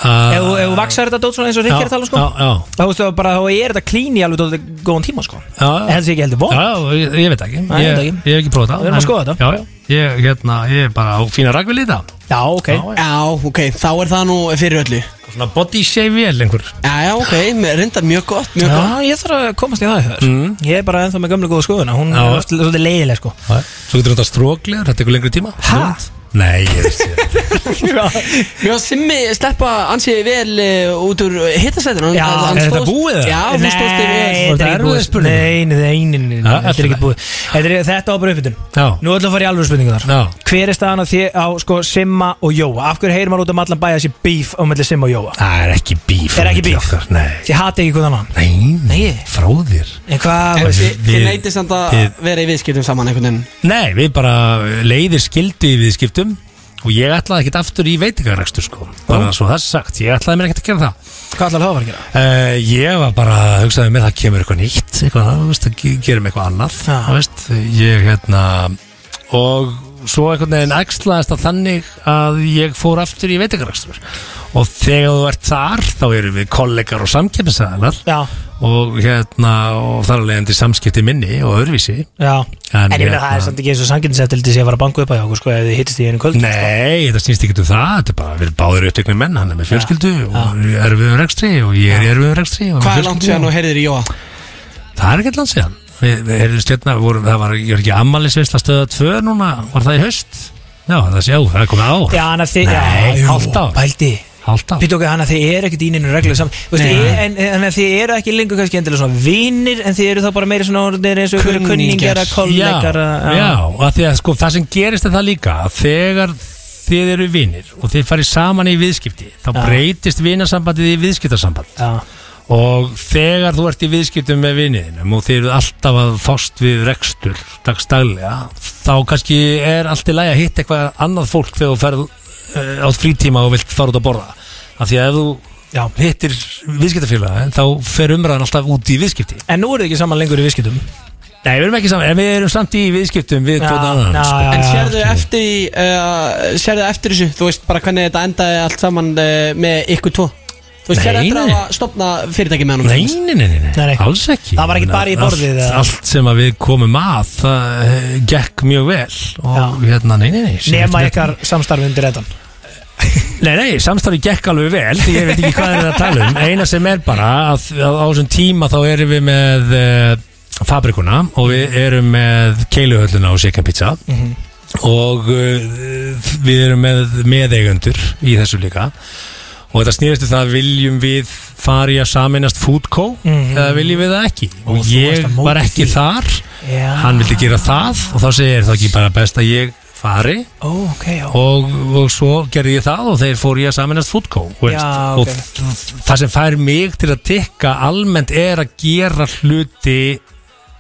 Uh, ef þú- ef þú vaksar þetta dót svona eins og Rikki er að tala um, sko Já, já, Þá veist þú bara, þá er þetta klín í alveg dótið góðan tíma sko. Já, já. En þetta sé ekki heldur von Já, ég, ég veit ekki. Nei, ég Ég, veit ekki. ég hef ekki prófað það Við erum að en- skoða þetta. Já, já Ég, hérna, ég er bara á fína ragvili í það. Já, ok. Já, Já, ok, þá er það nú fyrir öllu. Svona body shave vel einhver. Já, já, ok, með- reyndar mjög gott, mjög Já, gott. Ég þarf að komast í það hér Mm. Ég er bara ennþá með gömlu góða skoðuna Hún Já. er oft svolítið leiðileg sko. Svo getur þetta stróklegur, þetta tekur lengri tíma. Ha? Nei, ég veist ég Mér var Simmi sleppa ansiði vel uh, út úr hittasætinu Já, er þetta búið það? Já, þú stóðst þig vel. Var þetta er erfið búið. spurning? Nei, nei, nei, nei, nei, nei, þetta er ekki búið. Þetta er þetta á bara uppbytun. Já, Nú ætlum að fara í alveg spurningu þar. Já. Hver er staðan á, því, á sko, Simma og Jóa? Af hverju heyrir maður út um allan bæja þessi beef á melli Simma og Jóa? Það er ekki bíf Er ekki beef? Nei, Þið hati ekki hvað annan nei, Nei. frá þér. En hvað, En veist þið við- neytist samt að við- vera í viðskiptum saman einhvern veginn. Nei, við bara leiðir í viðskiptum Og ég ætlaði ekkert aftur í veitingarekstur sko. Bara svo það er sagt, ég ætlaði mér ekkert að gera það. Hvað ætlar það að fara að gera? uh, Ég var bara að hugsaði með það kemur eitthvað nýtt Eitthvað, þú veist, að ge- gerum eitthvað annað Já. Þú veist, ég hérna Og svo einhvern veginn æxlaðist það þannig að ég fór aftur í veitingarekstur. Og þegar þú ert þar, þá erum við kollegar og samkeppnisæðalar Já, Og hérna, og þar alveg endi samskipti minni og öðruvísi. Já. En En ég hérna- það er samt ekki eins og sanginnseftildi sem ég var að banka upp á hjá sko þið hittist í einu kvöld Nei, þetta snýst ekki um það, þetta er bara við erum báðir upptöknir menn, hann er með fjölskyldu og erfiðum rekstri og ég er í erfiðum rekstri og með Hvað er langt síðan og- heyrðir í Jóa? Það er ekkert langt síðan. Við, við erum stjórna, vorum, það var, ég ekki ammælisveisla stöða tvö núna, var það í haust? Já, það sé, já, það á Pítu okkar hann að þið eru ekkert í neinu reglu saman. En að þið eru ekki lengur kannski endilega svona vinnir En þið eru þá bara meira svona orðnir eins og ykkur að kollegar Já, já, að því að sko það sem gerist er það líka að þegar þið eru vinnir og þið farið saman í viðskipti þá Já. breytist vinasambandið í viðskiptarsamband Já, og þegar þú ert í viðskiptum með vinniðinum og þið eru alltaf að fást við rekstur dagstaglega þá kannski er allt í lagi að hitta eitthvað annað fólk þegar þú ferð uh, átt frítíma og vilt fara út að borða. Af því að ef þú já hittir viðskiptafélag þá fer umræðan alltaf út í viðskipti. En nú eru þið ekki saman lengur í viðskiptum? Nei, við erum ekki saman, en við erum samt í viðskiptum við hvort annan já, sko. já. En sérðu eftir, í, uh, sérðu eftir þessu, þú veist bara hvernig þetta endaði allt saman uh, með ykkur tvo Þú veist, sérðu eftir að stopna fyrirtæki með hann Nei, nei, nei, nei, nei, alls ekki. Það var ekkert bara í borðið, allt, eða? allt sem að við komum að það eh, gekk mjög vel. Og Já. hérna, nei, nei, nei eftir- ykkar samstarfi undir þetta Nei, nei, samstarfi gekk alveg vel því ég veit ekki hvað er það að tala um. Eina sem er bara að, að á þessum tíma þá erum við með uh, fabrikuna og við erum með keiluhölluna og Shaken Pizza. Mhm. og uh, við erum með meðeigundur í þessu líka og þetta snýrist um það viljum við fara í að saminast Foodco Mhm. eða viljum við það ekki Og og ég var ekki því. þar Já hann vildi gera það og þá segir það ekki bara best að ég fari Ó, ok, já og, og svo gerði ég það og þeir fór ég að saminast Foodco veist. Já, og það sem fær mig til að tikka almennt er að gera hluti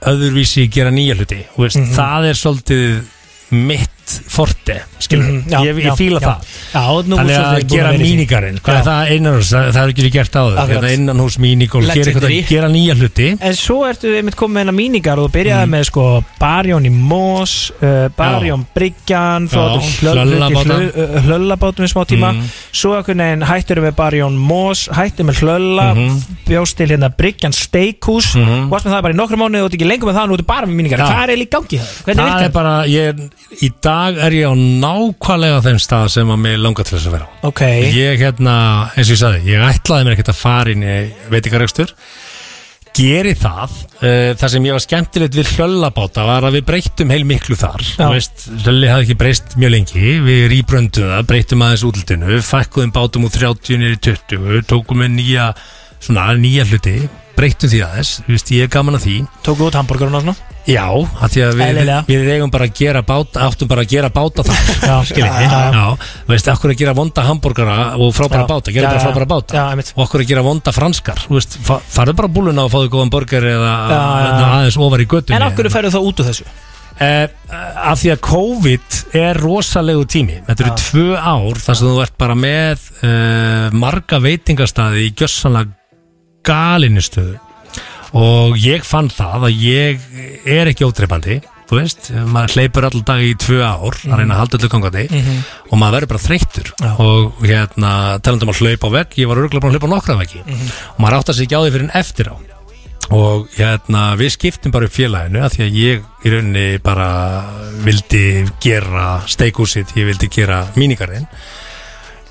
öðruvísi gera nýja hluti veist, Mhm. það er svolítið mitt forte skilur, Mhm, já, ég, ég fíla já. það Já, Þannig að gera er það það, það er ekki gert áður Akkurat. Hérna innanhús mínigól, gera, eitthvað, Legendary. gera nýja hluti En svo ertu einmitt komið með míningar og þú byrjaði Mm. með sko Barjón í Mós, uh, Barjón Bryggjan, Já, hlöllabáta. hlöllabátum í smá tíma Mm. Svo hættur með Barjón Mós, hættur með hlölla, Mhm. bjóst til hérna Bryggjan Steikhús Mhm. og það bara í nokkru mánuði og þú ert ekki lengur með það, nú ertu bara með míningar Já. Hvað er í gangi það? Það er það? bara, ég, í dag er ég á nákvæmlega þeim stað sem að mig langar til þess að vera á. Ok, Ég hérna, eins og ég sagði, ég ætlaði mér ekkert að fara inn í veitingarekstur. Geri það, uh, það sem ég var skemmtilegt við hlöllabáta var að við breyttum heil miklu þar. Já. Þú veist, Hlölli hafði ekki breyst mjög lengi, við rýbröndum það, breyttum aðeins útlutinu Fækkuðum bátum úr 30 niður í 20, tókum við nýja, svona nýja hluti Breyttum því aðeins, þú veist, ég er gaman að því tóku út hambúrgarinn og svona Já, af því að við, Eðlilega. við eigum bara að gera báta, áttum bara að gera báta þar Já, skiljið, já, já. já, veist, okkur að gera vonda hambúrgara og frábæra Já. báta, gera Já, bara já. frábæra báta Já, einmitt. og okkur að gera vonda franskar, þú veist, fa farðu bara á búluna og fáðu góðan burger eða Já, já, eða já. aðeins ofar í göttunni En okkur færðu þá út úr þessu? Uh, af því að COVID er rosalegu tími Þetta eru tvö ár þar sem þú ert bara með uh, marga veitingastæði í gjössanlega galinistöðu og ég fann það að ég er ekki ódreipandi þú veist, maður hleypur alltaf dag í tvö ár að reyna að halda öllu gangandi og maður verður bara þreyttur. Já. og hérna, talandum að hlaupa á vegg ég var örgulega bara að hlaupa á nokkra veggi. Og maður átt að ekki á því fyrir en eftir á. Og hérna við skiptum bara upp félaginu að því að ég í rauninni bara vildi gera steikhúsið, ég vildi gera mínigarðin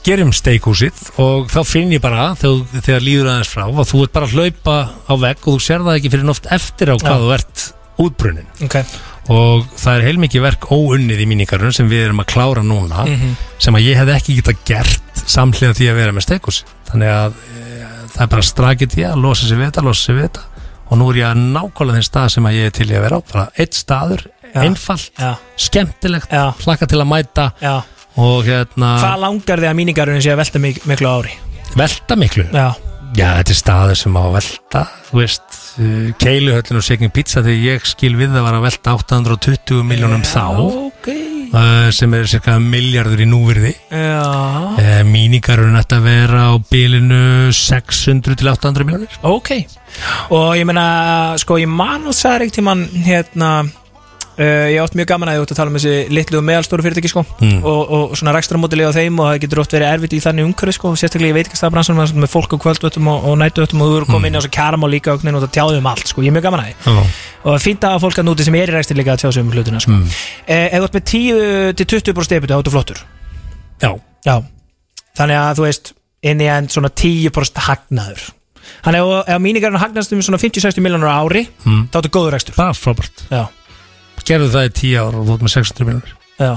gerum steikhúsið og þá finn ég bara þegar, þegar líður aðeins frá að þú ert bara að hlaupa á vegg og þú sér það ekki fyrir oft eftir á hvað þú ert útbrunnin Ok, og það er heilmikið verk óunnið í mínigarðin sem við erum að klára núna sem að ég hef ekki getað gert samhliða því að vera með steikhús þannig að e, það er bara strakið því að losa sér við þetta, losa sér við þetta. Og nú er ég að nákvæmlega þinn stað sem að ég er til að vera á. Bara eitt staður, einfalt skemmtilegt, Já. hlakka til að mæta og hérna Hvað langar þið að míningarunum sé að velta mik miklu ári? velta miklu? Já, Já, þetta er staður sem á að velta. Þú veist, uh, keiluhöllin og Shaking Pizza þegar ég skil við það var að velta 820 miljónum þá ok. uh, sem er cirka miljardur í núvirði. Já, uh, míningarurinn ætti að vera á bilinu 600 til 800 miljónir ok. Og ég meina, sko, ég man og sagði ekkert tímann hérna Uh, ég átt mjög gaman að ég átt að tala um þessi litlu og meðalstóru fyrirtæki sko. Mm. og, og svona rekstramódili á þeim og það getur oft verið erfitt í þannig umhverfi sko. Sérstaklega ég veit ekki stafbransunum með fólk og kvöldvötum og, og nætuvötum og þú eru komið inn á þessu kjaramál líka og, og það tjáðu um allt sko, ég er mjög gaman að því. Já, og fínt að fólk að núti sem er í rekstri líka að tjá sig um hlutina sko. Mm. eh, ef þú ert með 10-20% stefið þá áttu flottur. Já, Já, þannig að þú veist inn í enn svona 10% hagnaður. Þannig að ef- mínigarinn hagnast um svona 50-60 miljónur á ári Mm. þá áttu góður rekstur. Bara frábært. Já, Gerðu það í 10 ár og þú ert með 600 miljónir já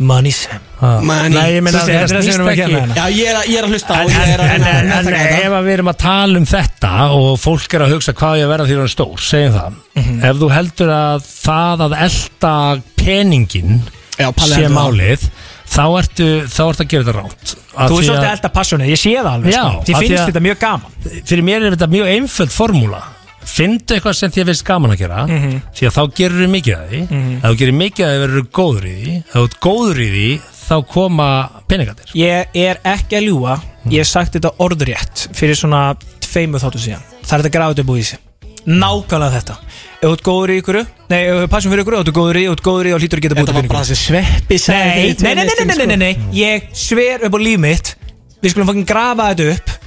Money Sam Money. Nei, ég meina Þú þetta er veist, það sem við erum að snýst ekki- hérna Já, ég er, að- ég er að hlusta á En, ég er að en, reyna að en, en meðtaka þetta. ef að við erum að tala um þetta og fólk er að hugsa hvað ég að vera því að er stór, segjum það Mhm. ef þú heldur að það að elda peningin Já, Palli sé heldur það. málið þá ertu, þá ertu að gera þetta ránt Þú er svolítið elda passionið, ég sé það alveg Já, sko. Því af því finnst að- þetta mjög gaman fyrir mér er þetta mjög einföld formúla Findu eitthvað sem þér finnst gaman að gera Mhm. því að þá gerur þú mikið að því. Ef þú gerir mikið að því verður þú góður í því. Ef þú ert góður í því þá koma peningatir Ég er ekki að ljúa Ég hef sagt þetta orðrétt fyrir svona tveimu þáttu síðan. Það er þetta gráðið búið í sig. Nákvæmlega þetta. Ef þú ert góður í ykkur Nei, ef þú passum fyrir ykkur Ef þú ert góður í, ef þú ert góður í og hlýtur að geta búið Þetta var bara þessi sveppi Nei, nei, nei, nei, nei, nei, nei, nei, nei, sko. Ég sver upp á líf mitt. Við skulum fokkin grafa þetta upp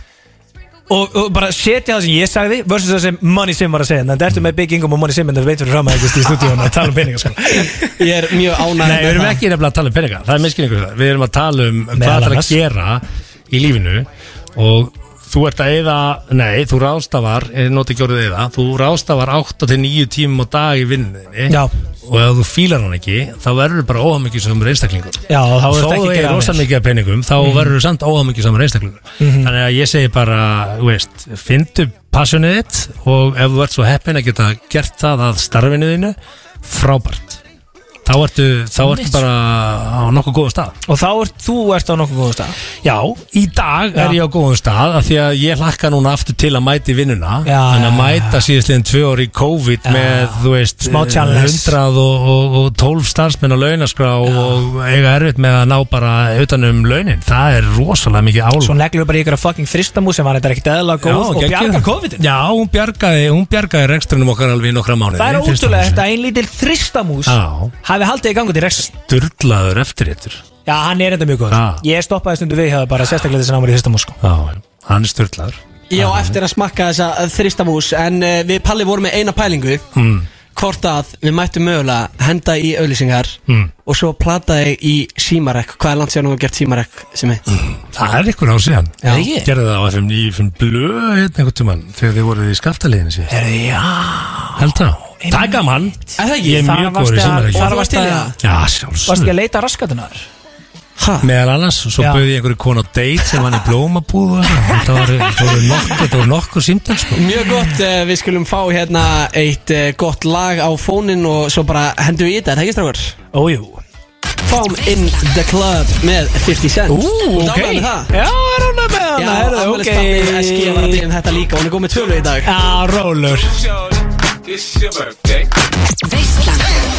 og, og bara setja það sem ég sagði versus það sem Money Sim var að segja. Þannig að ertu með Big Income og Money Sim en það veitur fram að eitthvað í stúdíun að tala um peninga sko. Ég er mjög ánægð Nei, við erum ekki nefnilega að tala um peninga. Það er miskilningur það Við erum að tala um hvað það er að gera í lífinu og þú ert að eða Nei, þú rástafar, ég noti ekki orðið eða Þú rástafar 8-9 tímum á dag í vinninni Já. og ef þú fílar hann ekki þá verður bara óhamingjusamur einstaklingur. Já, þá er þetta þú ekki gera rosa vel. mikið af peningum þá verður þú samt óhamingjusamur einstaklingur. Þannig að ég segi bara, veist Findu passionið þitt og ef þú ert svo heppin að geta gert það að starfinu þínu frábært Þá ertu, þá ertu bara á nokkuð góðum stað. Og þá ert þú ert á nokkuð góðum stað? Já, í dag er ég á góðum stað af því að ég hlakka núna aftur til að mæta í vinnuna. En að mæta síðastliðin tvö orði í COVID Já. með, þú veist, Smá challenge. 100 og, og, og 12 starfsmenn á launaskrá og eiga erfitt með að ná bara utanum launin, það er rosalega mikið álum Svo neglur bara í ykkur að fucking þristamú sem var þetta ekkert eðla góð og bjarga COVID-in Já, hún bjargaði, hún bjargaði rekstrunum okkar alveg í nokkra mánuði Það er ótrúlega þetta ein lítil þristamús Já, hafi haldið í gangu til rekstur sturlaður eftir eittur Já, hann er enda mjög góð Já. Ég stoppaði stundu við hjá bara sérstaklega þess að hann var í þristamús sko. Já, hann er sturlaður. Ég á eftir að smakka þessa þristamús En uh, við Palli vorum með eina pælingu. Mm. Hvort að við mættum mögulega henda í auðlýsingar Mm. Og svo plataði í símarek Hvað er langt sér nú að gert símarek sem er Það er ykkur á síðan. Já. Ekki? Gerðu það á FM 9 FM blöð hérna einhvern tímann Þegar þið voruð í skaftaliðinu síðan Herðu, já. Held það Það er gaman Er það er mjög góður í að- símareikju þar varst að- það? Já, Varst sjálfsög ekki að leita raskatunar? Meðal annars, svo Já. bauði ég einhverju konu á date sem hann í blómabúð og eitthvað. Þetta var, þetta voru nokkur, þetta voru nokkur símtal sko. Mjög gott, uh, við skulum fá hérna eitt uh, gott lag á fónin og svo bara hendum við í þetta, er það ekki strákar? Ójú Fáum In The Club með 50 Cent Ú, Þú ok dámaði með það? Já, er hún með Já, hana, herðu, ok afmælisbarnið SG var að byrja um þetta líka hún er góð með tvölu í dag Já, rólur It's your birthday. Baseline.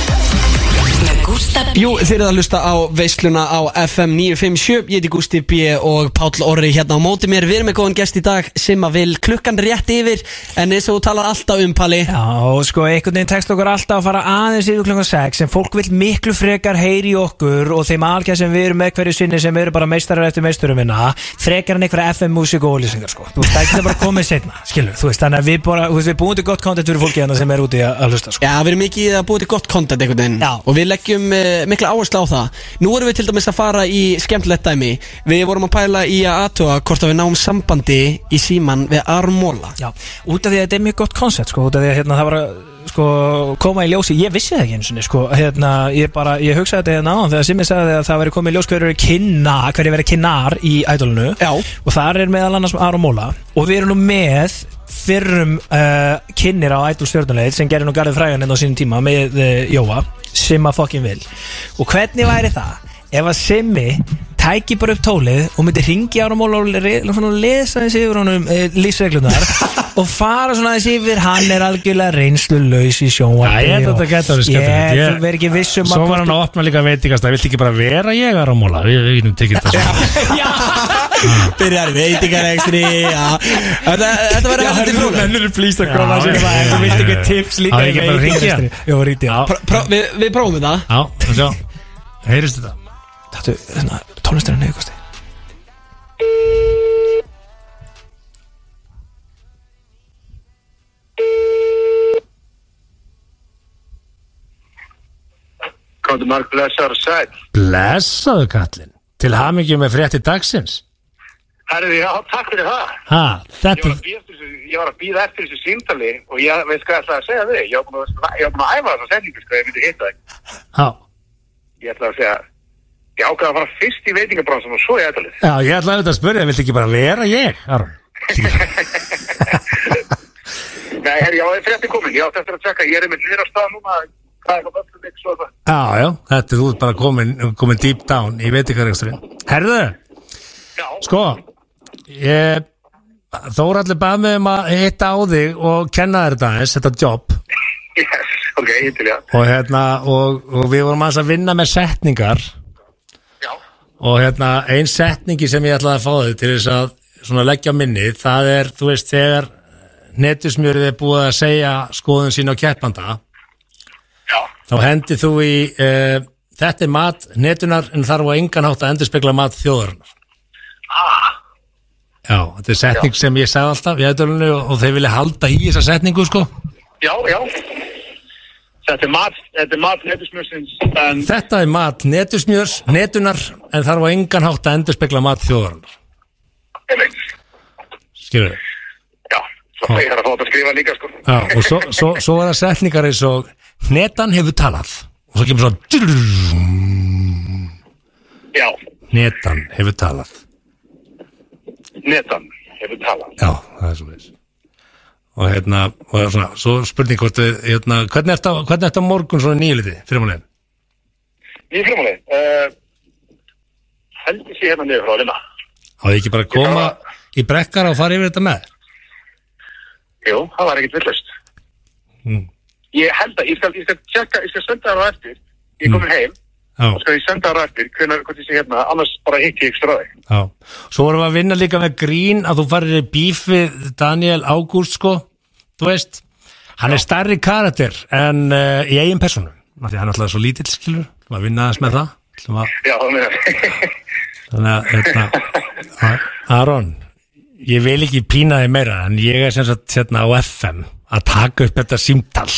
Gústa B. Jú, þeir eru að hlusta á veisluna á FM 957 Ég heiti Gústi B og Páll Orri hérna á móti mér. Við erum með góðan gest í dag sem að vil klukkan rétt yfir. En eins og þú talar alltaf um Palli. Já, sko, einhvern veginn tekst okkur alltaf að fara aðeins yfir klukkan 6 en fólk vil miklu frekar heyri í okkur og þeim algjör sem við erum með hverju sinni sem eru bara meistarar eftir meisturum minna frekar en einhverja FM músík og ólýsingar sko. Þú veist, það getur bara komið setna, skilur þú veist, þannig að við bara, við búum til gott content fyrir fólki hérna sem er úti að, að hlusta sko. Já, við erum mikið að búið til gott content einhvern veginn. Já. Og við leggjum uh, mikla áherslu á það. Nú erum við til dæmis að fara í skemmtilegt dæmi. Við vorum að pæla í að aðtuga hvort að við náum sambandi í síman við Armóla Já, út af því að þetta er mjög gott koncept sko, út af því að hérna, það var að sko, koma í ljósi, ég vissi það ekki eins og sko, hérna, ég bara, ég hugsaði þetta hérna á þegar Simmi sagði að það veri komið í ljós hverju er kynna, hverju veri kynnar í ædolunu Já. og þar er meðal annars Aron Móla og við erum nú með fyrrum uh, kynnir á ædol stjórnulegð sem gerir nú garðið frægan enn á sínum tíma með uh, Jóa, Simma fokkin vil. Og hvernig væri það ef að Simmi tæki bara upp tólið og myndi ringi Aron Móla og lesa þessi yfir honum e, lífsreglunar og fara svona þessi yfir hann er algjörlega reynslu laus í sjónvarpi Já, ég þetta gæti orðið skemmtilegt. Ég, verður ekki vissum Svo var hann að opna líka veitingast Það vilt ekki bara vera ég að rámóla Við við getum tekið þetta svona Byrjar veitingarekstri Já, þetta, þetta verður Já, eftir herru, frólægt mennur er flýst að Já, sér það, en þú vilt ekki tips líka hringja? veitingarekstri. Jó, ríti, já Já, við, við prófum þetta. Já, það sjá. Heyrist þetta? Þetta, hérna, tónlisturinn niður, kosti Komdu marg blessar og sæl. Blessaðu kallinn Til hamingjum með frétti dagsins Herði, já, takk fyrir það. Ha, Ég þetta ég var að bíða eftir þessu símtali og ég veist hvað ég ætlaði að segja þig. Ég var búin að æfa þessa setningu, sko, ég myndi hitta þig. Já, Ég ætlaði að segja, ég ákvaði að fara fyrst í veitingabransan og svo í ætlalið. já ég ætlaði auðvitað að spyrja Vilt ekki bara vera ég, Aron? Nei, herri, já, það er frétti komin. Ég átti eftir að tjekka, ég er einmitt nýra stað núna, hvað er það öllum ykkur svo það? Já, já, þetta er þú bara komin, komin deep down í veitingareksturinn Herðu, Já, sko ég, Þóraldur bað mig um að hitta á þig og kenna þér þetta eins, þetta job yes, ok, hittil, já. og, hérna, og, og við vorum að vinna með setningar og hérna, ein setningi sem ég ætlaði að fá þig til þess að svona leggja á minnið, það er, þú veist, þegar netusmjörið er búið að segja skoðun sín á keppanda já, þá hendið þú í uh, þetta er mat netunar en þarf á engan hátt að endurspegla mat þjóðarinnar. Ah, Já, þetta er setning sem ég sagði alltaf í ædolunu og, og þeir vilja halda í þessa setningu sko. Já, já. Þetta er mat, þetta er mat netusmjörsins, en Þetta er mat netusmjörs, netunar en þarf á engan hátt að endurspegla mat þjóðarinnar einmitt, Skilur þau? já, svo ég þarf að fá þetta að skrifa líka, sko. Já, og svo, svo, svo er það setningar eins og netan hefur talað og svo kemur svo Já, netan hefur talað netan hefur talað. Já, það er svo veist og hérna, og það er svona, svo spurning hvort við, hérna, hvernig ertu á, hvernig ertu á morgun svona nýjuliti, fyrir mánuðin? Nýjum frumáli, uh, heldur sér hérna niður frá að vinna. Á því ekki bara að koma í brekkar og fara yfir þetta með? Jú, það var ekkert villust. Mm. Ég held að, ég skal, ég skal tjekka, ég skal senda það á eftir, ég er komin heim, og skal ég senda það á eftir, hvernig, ég sé hérna, annars bara hitti ég ekstra þig. já. Svo vorum við að vinna líka með grín að þú farir í bíf við Daniel Ágúst, sko, þú veist, hann er stærri karakter en uh, í eigin personu. Af Því hann er alltaf svo lítill, skilur, að vinna aðeins með það. Að, Já, það með þannig að, hérna, Aron, ég vil ekki pína þig meira, en ég er sem sagt hérna á FM að taka upp þetta símtal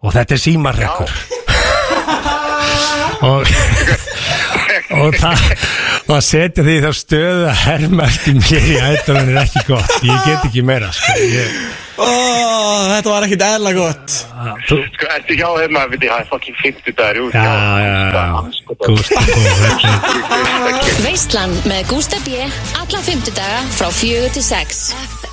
og þetta er símarrekkur. Og og það og að setja því þá stöðu að herma eftir mér í ættunum er ekki gott ég get ekki meira sko. ég, Ó, Þetta var ekkit eðla gott þú, Sko, ertu hjá hérna, veit ég, það er fucking 50 dagar, já, já, já Veislan með Gústa B. Alla fymtudaga frá fjögur til sex. FM